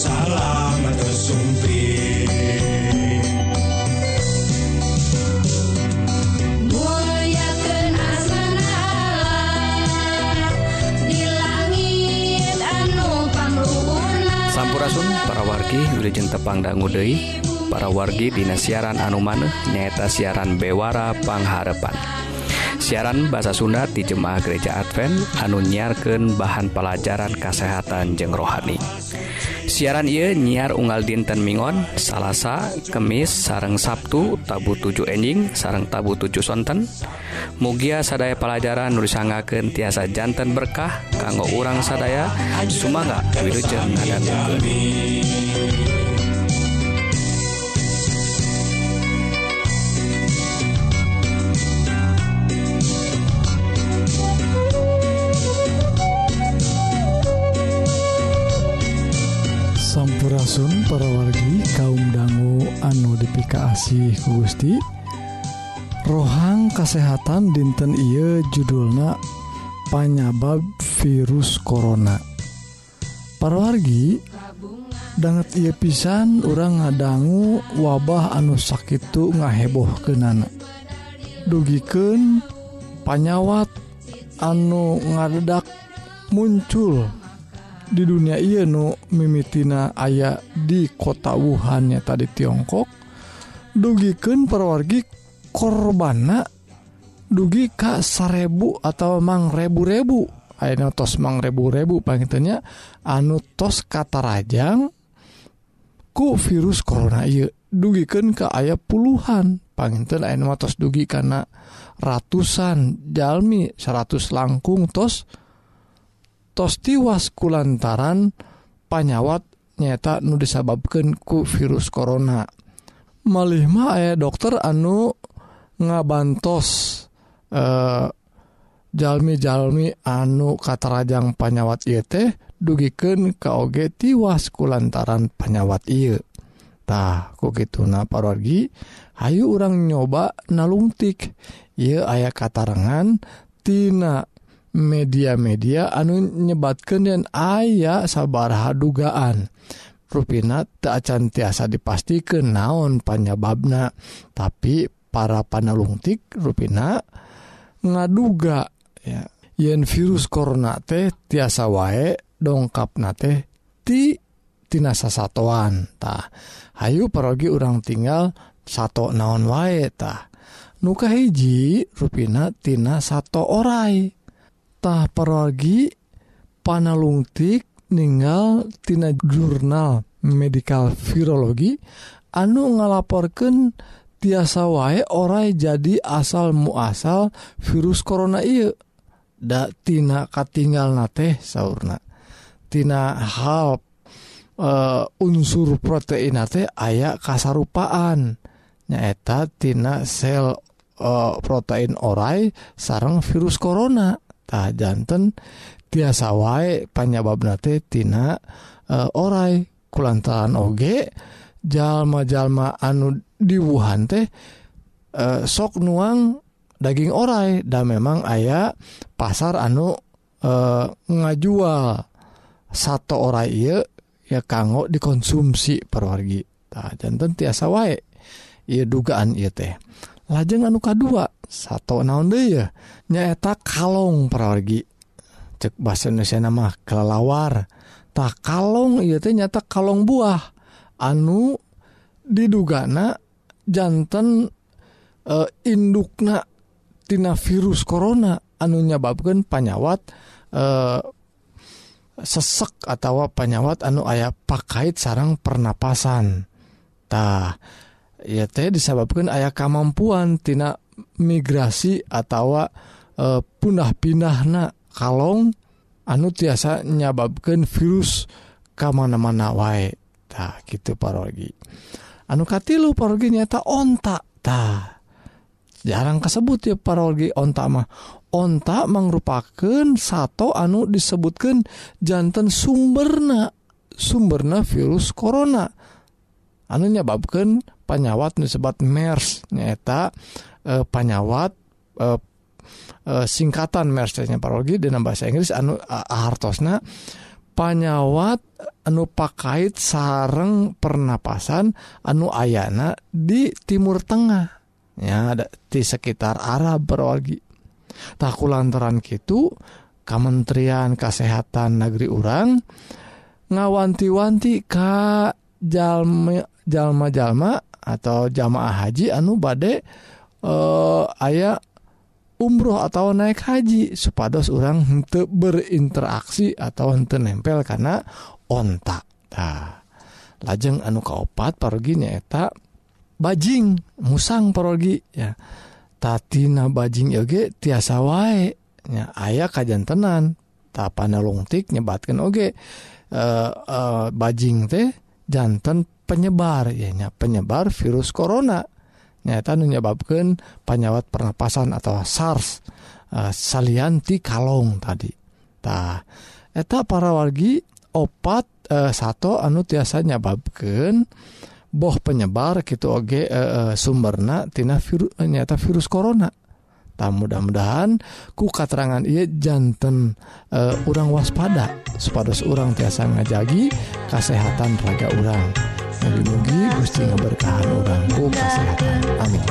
Sampurasun para wargi Wilujeng Tepang Dangu Dei para wargi Dina siaran anu maneh nyaeta siaran Bewara Pangharepan siaran bahasa Sunda di Jemaah Gereja Advent anu nyiarkan bahan pelajaran kesehatan jeng rohani. siaran ia nyiar unggal dinten Mingon Salasa Kemis sareng Sabtu tabu 7 enjing sareng tabu 7 sonten. Mugia sadaya pelajaran nulisangakeun tiasa jantan berkah kanggo urang sadaya Sumaga Wilujeng ngadangukeun Kaasih Gusti. Rohang kesehatan dinten Ieu judulna panyabab virus Corona. Para wargi banget ia pisan orang ngadanggu wabah anu sakit ngaheboh kenana dugiken panyawat anu ngadedak muncul di dunia Ieu nu mimitina aya di kota Wuhannya tadi Tiongkok. dugiken perwargi korbana dugi Ka sarebu atau emang rebu-rebu. Aina tos mang rebu-rebu pangitnya anu tos kata Rajang ku virus Corona iya dugiken ke ayah puluhan panginten tos dugi karena ratusan Jalmi 100 langkung tos tos tiwas kulantaran panyawat nyata nu disababkan ku virus Corona. malihma aya dokter anu ngabantos eh jalmi-jalmi anu katarajang panyawat yete dugiken KG tiwas kulantaran panyawat penyawat tah kok gitu na pargi Hayu orang nyoba nalungtik. Ia ayah katarangantinana media-media anu nyebatkan dan ayah sabar dugaan. ruina acan tiasa dipastikan naon panyababna. Tapi para panalungtik ruina ngaduga ya yen virus korona teh tiasa wae dongkap na teh ti tina sasatoantah Hayu perogi urang tinggal satu naon wae waetah nuka hiji ruinatina satu oraitah perogi panalungtik ninggaltina jurnal medical virologi anu ngalaporkan tiasa wae orai jadi asal muasal virus corona iya da tina katinggal na teh sauna.tina hal uh, eh, unsur protein teh aya kasarupaan. Nyaeta tina sel uh, protein orai sarang virus corona. Tah jantan tiasa wae panyabab natetina uh, e, orai kulantaran oge jalma-jalma anu diwuhan teh uh, sok nuang daging orai dan memang ayah pasar anu uh, ngajual. Satu orai ieu ya kanggo dikonsumsi perwargi nah, jantan tiasa wae ia dugaan iya teh. Lajeng anu kedua satu naon deh ya nyaeta kalong perwargi cek bahasa Indonesia nama kelelawar. Tak kalong iya teh nyata kalong buah. Anu didugana jantan e, indukna tina virus corona. Anu nyababkan panyawat e, sesek atau panyawat anu ayah pakait sarang pernapasan. Tah ya teh disebabkan ayah kemampuan tina migrasi atau e, punah pindah na kalong anu tiasa nyababkan virus ke mana-mana waetah gitu parogi. Anukati lu parogi nyata ontaktah jarang kasebut ya parogi ontak mah. Ontak merupakan satu anu disebutkan jantan sumberna sumberna virus corona. Anu nyababkan panyawat disebat MERS nyata e, eh, panyawat e, e, singkatan mercenya parologi dina bahasa Inggris anu hartosna panyawat anu pakait sareng pernapasan anu ayana di Timur Tengah. Ya ada di sekitar Arab parologi. Taku lantaran gitu Kementerian Kesehatan Negeri Urang ngawanti-wanti ka jalma-jalma atau jamaah haji anu bade eh, ayah umroh atau naik haji supados orang untuk berinteraksi atau untuk nempel karena ontak nah lajeng anu kaopat parogi nyaeta bajing musang parogi ya. Tatina bajing oge tiasa wae ya aya kajantenan tapana lungtik nyebatkan oge. Eh, eh, bajing teh jantan penyebar ya nya penyebar virus corona nyata menyebabkan penyawat pernapasan atau SARS uh, salianti kalong tadi tah eta para wargi opat eh, uh, satu anu tiasa nyebabkan boh penyebar gitu oge uh, sumberna tina viru, nyata virus corona tah mudah-mudahan ku katerangan iya jantan uh, urang waspada supados urang tiasa ngajagi kesehatan raga urang. mugi-mugi Gusti ngaberkahan orangku kesehatan. Amin.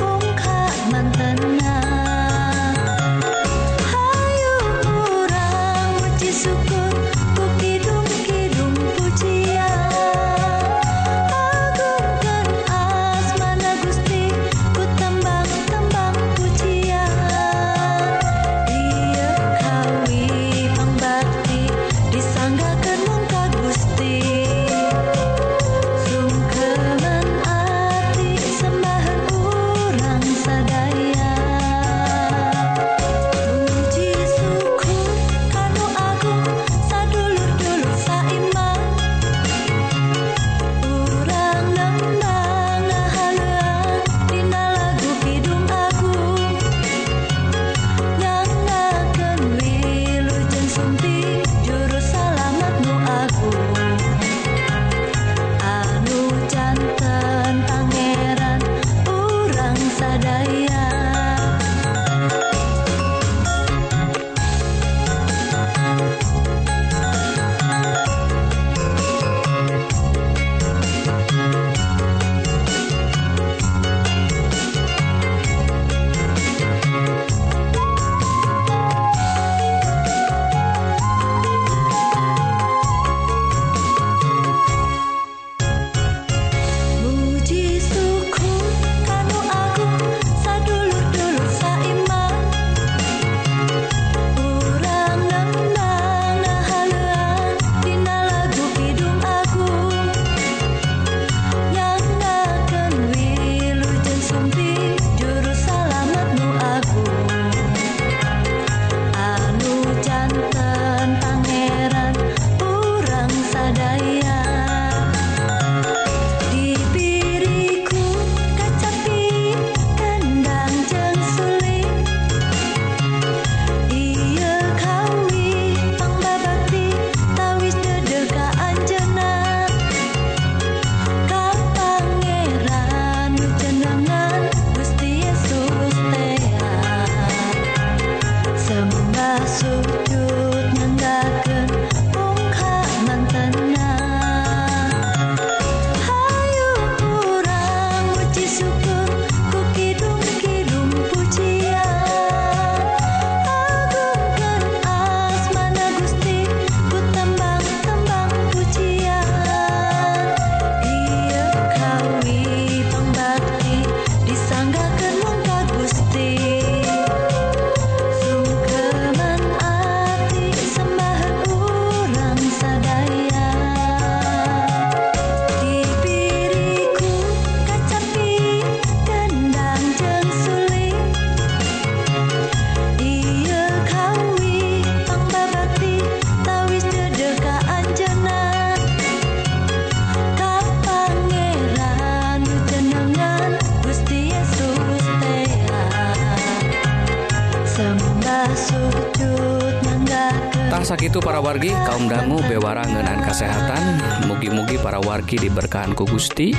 mugi diberkahanku Gusti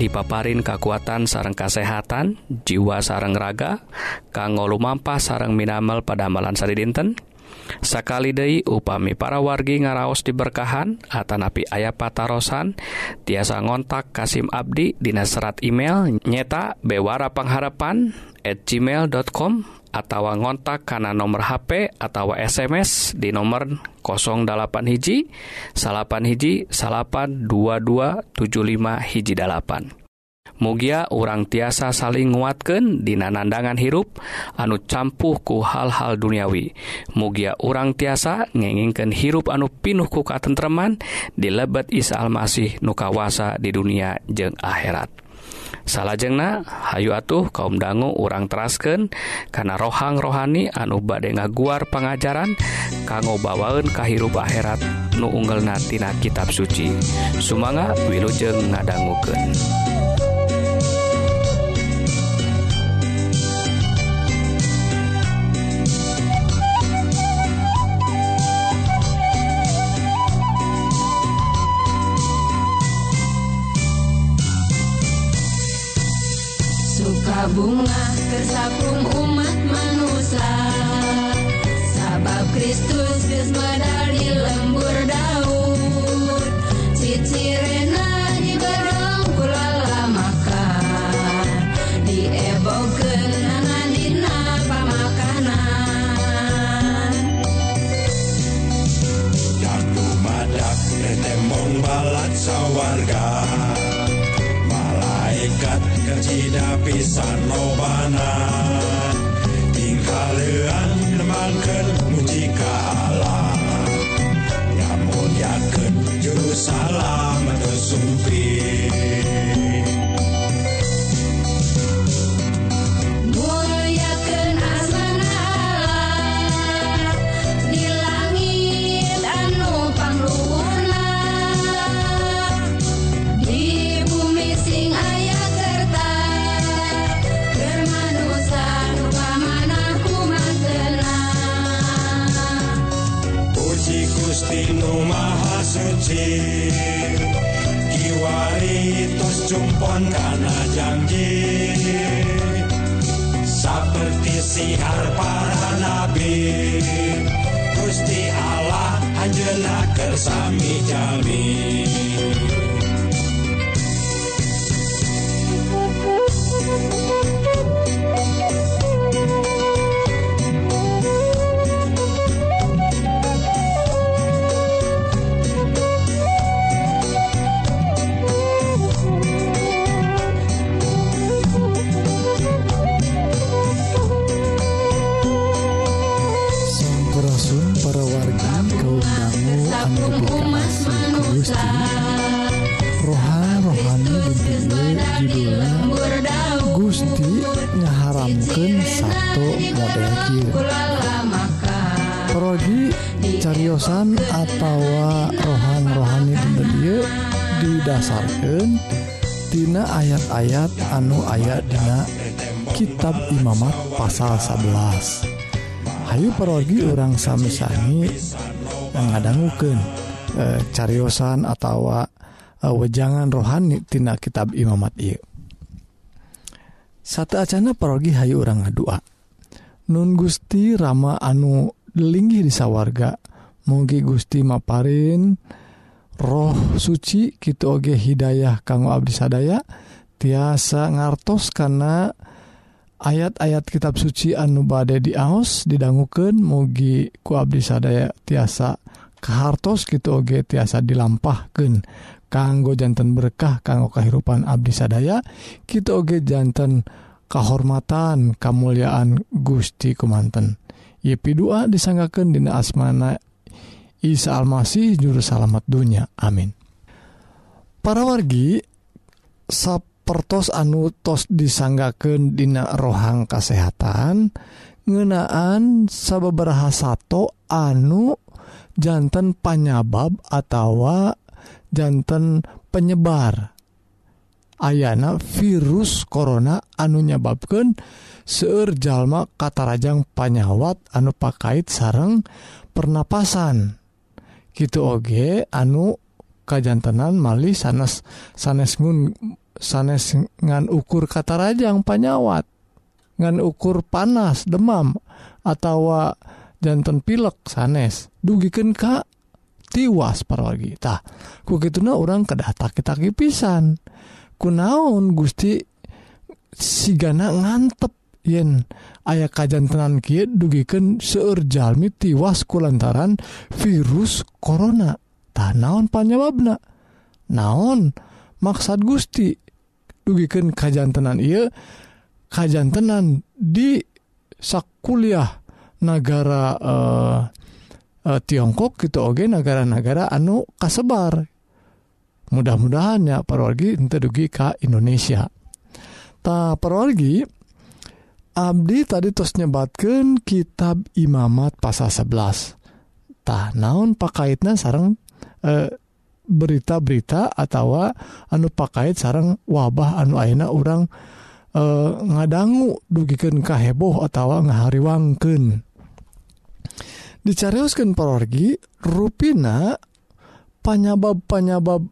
dipaparin kekuatan sarang kasehatan jiwa sarang raga kanggo lumampah sarang minamal pada amalan sari dinten. Sakali Dei upami para wargi ngaraos diberkahan Atanapi ayah patarosan tiasa ngontak Kasim Abdi Dina serat email nyeta Bewara Pangharapan at gmail.com atawa ngontak karena nomor HP atau SMS di nomor 08 hiji salapan hiji salapan 2275 hiji dalapan. Mugia urang tiasa saling nguatkan di nanandangan hirup anu campuh ku hal-hal duniawi. Mugia urang tiasa ngengingken hirup anu pinuh ku katentreman di lebet Isa Almasih nukawasa di dunia jeng akhirat. salahjengna Hayu atuh kaum dangu urang terasken karena rohang rohani anu bade ngaguar pengajaran kanggo bawaun kahirup akhirat nu unggelnatina kitab suci. Sumanga wilujeng ngadangguken bunga tersapung umat manusia. Sabab Kristus geus medal di lembur Daud. Cicirena dibedong kulala makan Diebogeun nangan dina pamakanan Jadu madak retembong balat sawarga cida pisan lobana tingkah leuan nemangkeun muji ka. kitab Imamat pasal 11 Hayu parogi orang sami-sami mengadangguken e, caryosan atau e, wejangan rohanitina kitab Imamat I satu Acana parogi Hayu orang ngadua Nun Gusti Rama anu linggih di sawwarga mugi Gusti Maparin roh suci Kioge Hidayah kanggo Abdi sadaya tiasa ngartos karena ayat-ayat kitab suci anu bade diaos didangguken mugi ku Abdi sadaya tiasa kehartos gitu oge tiasa dilampahken kanggo jantan berkah kanggo kehidupan Abdi sadaya kita oge jantan kehormatan kemuliaan Gusti Kumanten. Yepi dua disanggaken dina asmana Isa Almasih juru salamet dunya. Amin. Para wargi Sabtu pertos anu tos disanggaken dina rohang kesehatan ngenaan sababaraha sato anu jantan panyabab atau jantan penyebar. Ayana virus corona anu nyababkan jalma katarajang panyawat anu pakait sareng pernapasan. Gitu oge anu kajantenan mali sanes sanesgun sanes ngan ukur kata Rajang panyawat. Ngan ukur panas demam atau jantan pilek sanes. Dugiken Ka tiwas paragitah ku gituna orang kedata kita pisan kunaon Gusti sigana ngantep yen ayah kajan tenan Ki dugiken seurjalmi tiwasku lantaran virus Corona. Tanaon panyawabna naon maksad Gusti? dugiken kajjantenan ia kajjantenan di sakkuliah negara eh, eh, Tiongkok gitu Oge negara-negara anu kasebar. Mudah-mudahan ya parorgi ente dugi ke Indonesia. Ta parorgi Abdi tadi terus nyebatkan kitab imamat pasal 11 tah naon pakaitna sarang eh, berita-berita atau anu pakaiit sarang wabah anu aina orang e, ngadanggu dugiken kaheboh atau ngahariwangken dicariuskan pergi ruina panyabab-panyabab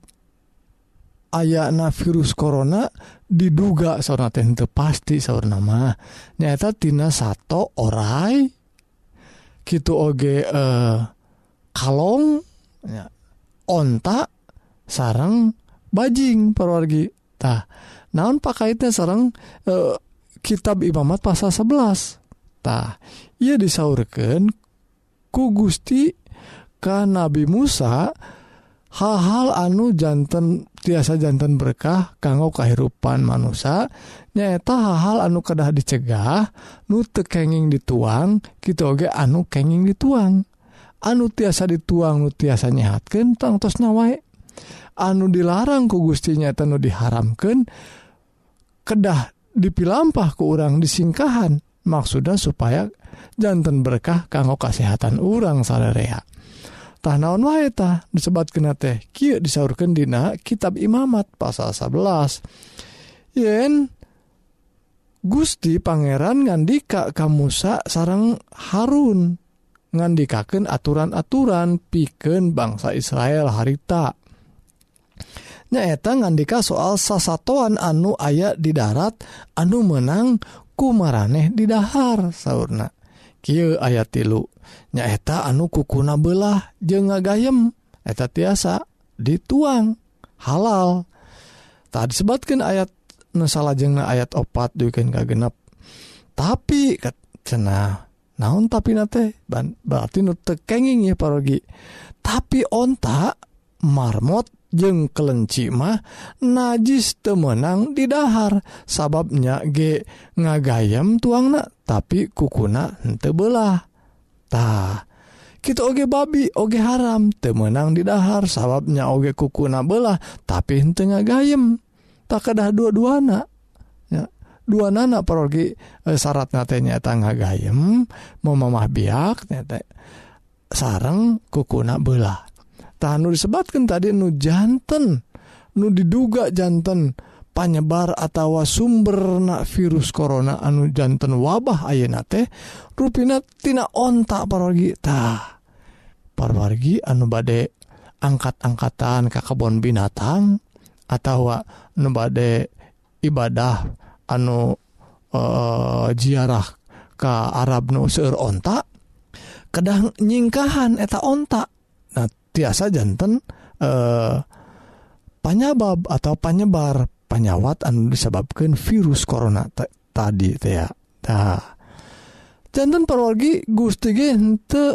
ayana virus korona diduga sauna teh pasti saur nama nyatatina satu orai gitu oge eh, kalong ya, ontak sarang bajing perwargitah naon pakaitnya sarang eh, kitab Imamat pasal 11tah ia disaurkan ku Gusti ka Nabi Musa hal-hal anu jantan tiasa jantan berkah kanggo kehidupan manusia nyaeta hal-hal anu kedah dicegah nu tekenging dituang kita oge anu kenging dituang. anu tiasa dituang nu tiasa nyehatkan tangtosna wae anu dilarang ku Gustinya tenu diharamkan kedah dipilampah ke orang disingkahan. Maksudnya supaya jantan berkah kanggo kesehatan orang salarea tanaon waeta disebat kena teh kieu disaurkan dina kitab imamat pasal 11 yen Gusti Pangeran ngandika Kamusa sarang Harun. ngandikaken aturan-aturan piken bangsa Israel harita. Nyaeta ngandika soal sasatoan anu ayat di darat anu menang kumaraneh di dahar sauna Ky ayat tilu. Nyaeta anu kukuna belah je ngagayem eta tiasa dituang halal. Tak disebatkan ayat nusala jengna ayat opat duken kagenp tapi cena naon tapi nate? Berarti tekenging ya parogi tapi ontak marmot jeng kelenci mah najis temenang di dahar. Sababnya ge ngagayam tuang na tapi kukuna hente belah-tah kita oge babi oge haram temenang di dahar. Sababnya oge kukuna belah tapi hente ngagayem. Tak kedah dua-dua anak ya dua nana pergi e, eh, syarat natenya tangga gayem mau mamah biak nete sarang kukuna belah tahan disebabkan tadi nu jantan nu diduga jantan panyebar atau sumber na virus corona anu jantan wabah ayeuna teh rupina tina ontak parogi tah. Parwargi anu bade angkat-angkatan ka kebon binatang atau nu bade ibadah anu uh, ziarah ke Arab Nusur ontak kedang nyingkahan eta ontak nah tiasa jantan eh, panyabab atau penyebar penyawat anu disebabkan virus corona tadi teh ya. Nah, jantan perwargi gusti hente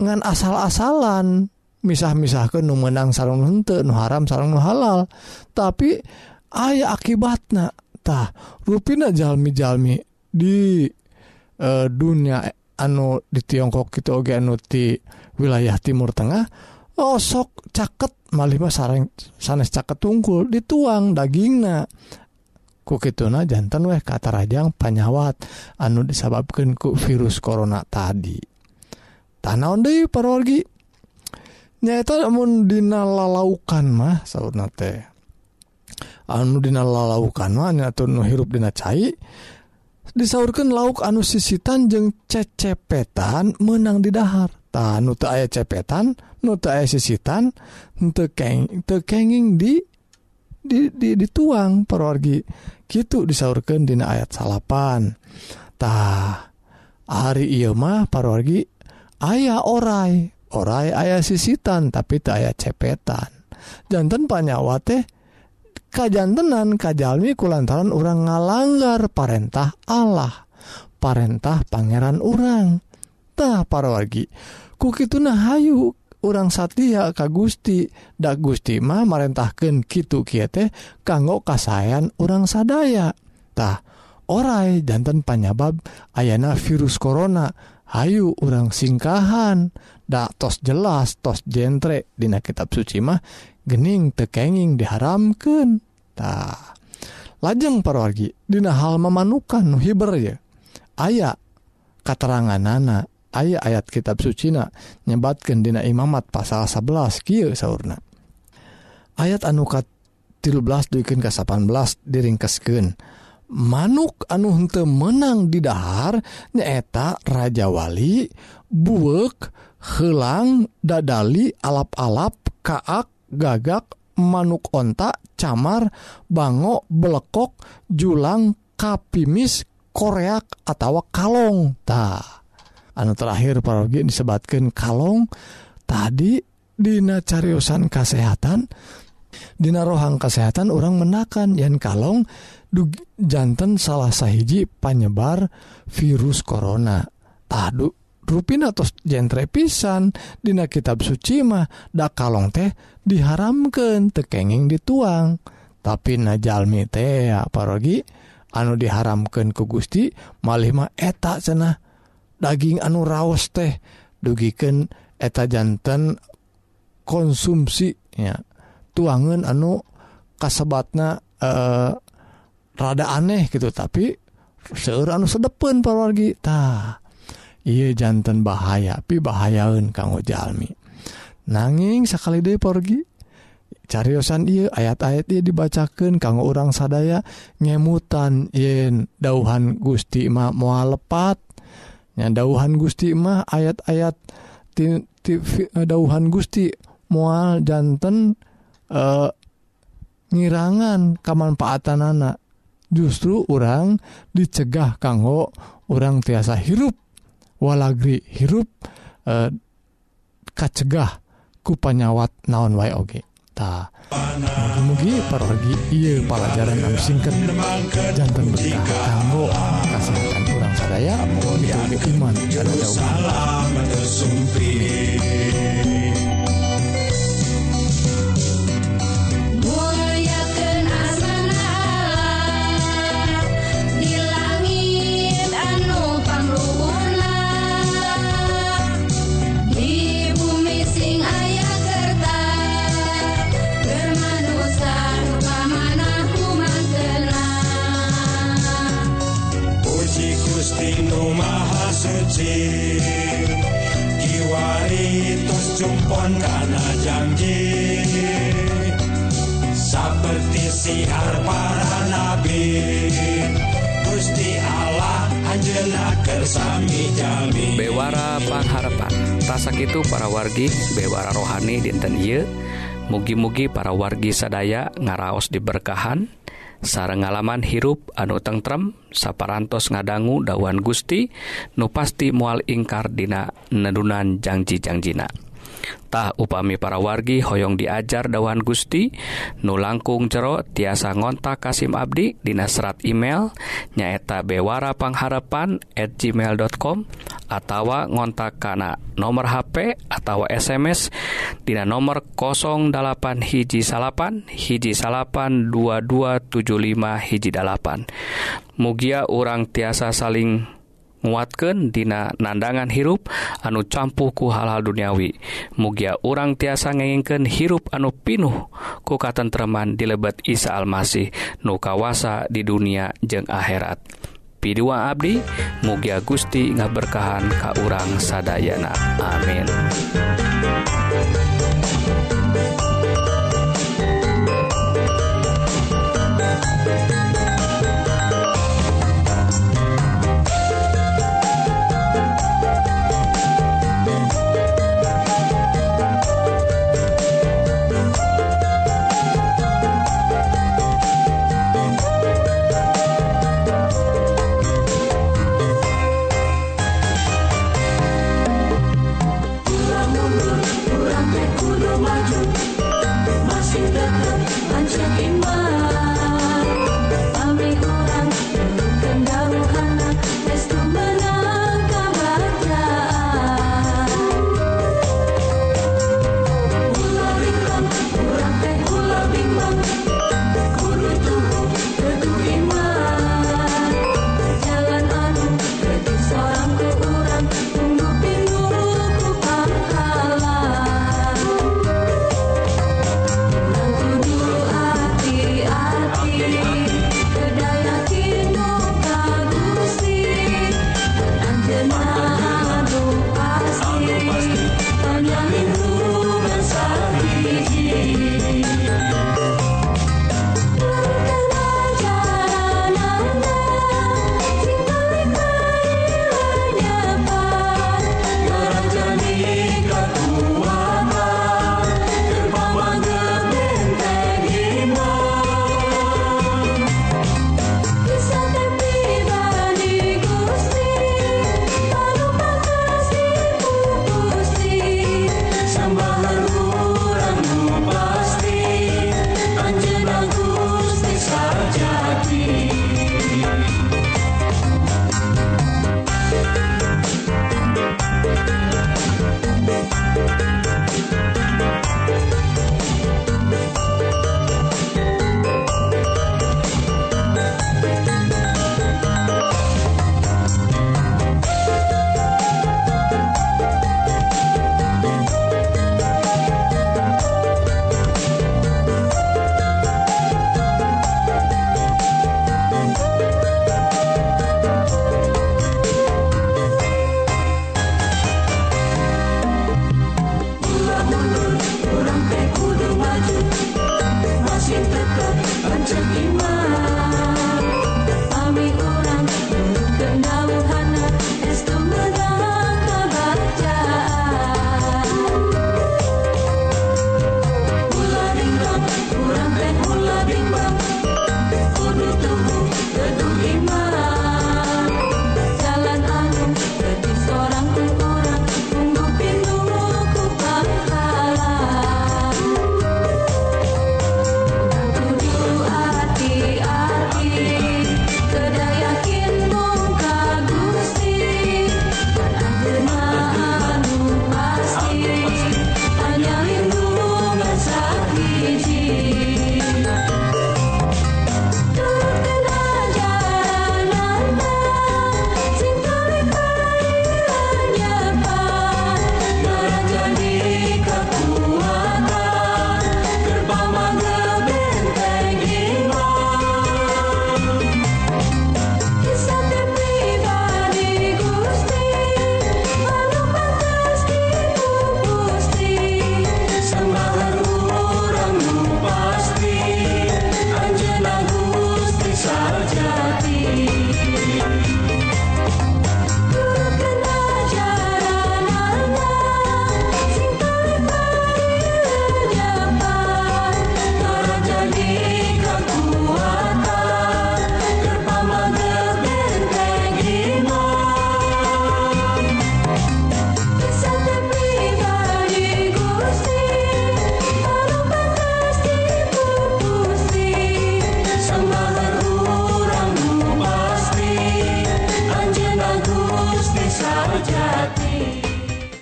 ngan asal-asalan misah-misah ke nu menang sarung hente nu haram sarung nu halal. Tapi ayah akibatnya tah ruina Jalmi-jalmi di uh, dunia anu di Tiongkok itu oge anu ti wilayah Timur Tengah osok caket malima sarang sanes caket tungkul dituang dagingna. Ku kituna jantan weh kata rajang panyawat anu disababkan ku virus corona tadi. Tanaon deui parorgi nyaeta lamun dina lalaukan mah saurna teh. anu dina lalaukan atau dina cai disaurkan lauk anu sisitan jeung cecepetan menang di dahar. Ta nu aya cepetan nu aya sisitan tekeng tekenging di di, di dituang perorgi. Gitu disaurkan dina ayat salapan. Tah hari ieu mah parorgi ayah orai orai ayah sisitan tapi tak aya cepetan. Jantan panyawa teh kajantenan Kajalmi kulantaran orang ngalanggar parentah Allah parentah Pangeran orangtah wargi kuki nah Hayu orang Satya Ka Gusti. Dak Gustima merentahkan Kitu Kite kanggo kasayan orang sadayatah orai jantan panyabab Ayna virus Corona. Ayu orang singkahan. Dak tos jelas tos jentre. Dina kitab suci mah gening tekenging diharamkantah lajeng parorgi Dina hal memanukan nuhiber ya aya katerangan nana ayat ayat kitab Sucina nyebatkan Dina Imamat pasal 11 Ky sauna ayat anukat 13 dukin ke 18 diringkesken manuk anu hente menang didahar nyaeta Rajawali buek helang dadali alap-alap kaak gagak manuk ontak camar bangok belekok julang kapimis koreak atau kalongtah anu terakhir parogi disebatkan kalong. Tadi Dina cariusan kesehatan Dina rohang kesehatan orang menakan. Yang kalong jantan salah sahiji panyebar virus corona. Tadu rupin atau genre pisan. Dina kitab sucimahdak kalong teh diharamkan tekenging dituang. Tapi najalmi teh parogi anu diharamkan ku Gusti malima etak cenah. Daging anu raos teh dugiken eta jantan konsumsinya tuangan anu kasebatna eh rada aneh gitu tapi seueur anu sedepentah Iye jantan bahaya pi bahayaun kanggo jalmi nanging sekali De porgi cariyosan I ayat-ayat ia dibacakan kanggo orang sadaya nyemutan yen dauhan Gusti mah mua lepat. Dauhan Gusti mah ayat-ayat dauhan Gusti mual jantan eh, ngirangan kemanfaatan anak justru orang dicegah kanggo orang tiasa hirup. walagri hirup eh, kacegah ku panyawat naon wae oge. Ta mugi parorgi ieu pelajaran anu singkat jantan berkah kanggo kasehatan urang sadaya mugi iman. Dan jauh itu para wargi bewara rohani dinten Iye mugi-mugi para wargi sadaya ngaraos diberkahan. Sareng ngalaman hirup anu tentrem saparantos ngadanggu dawan Gusti nu pasti mual ingkar dina nedunan janji-janjina Tah upami para wargi hoyong diajar dawan Gusti nu langkung jero tiasa ngontak Kasim Abdi Dina serat email nyaeta Bewara Pangharapan at gmail.com atawa ngontak kana nomor HP atau SMS Dina nomor 08 hiji salapan hiji salapan 2275 hiji dalapan Mugia urang tiasa saling nguatken dina nandangan hirup anu campuhku hal-hal duniawi. Mugia urang tiasa ngengken hirup anu pinuh ku katentreman di lebet Isa Almasih nu kawasa di dunia jeung akhirat. Pidua Abdi mugia Gusti ngaberkahan ka urang sadayana. Amin.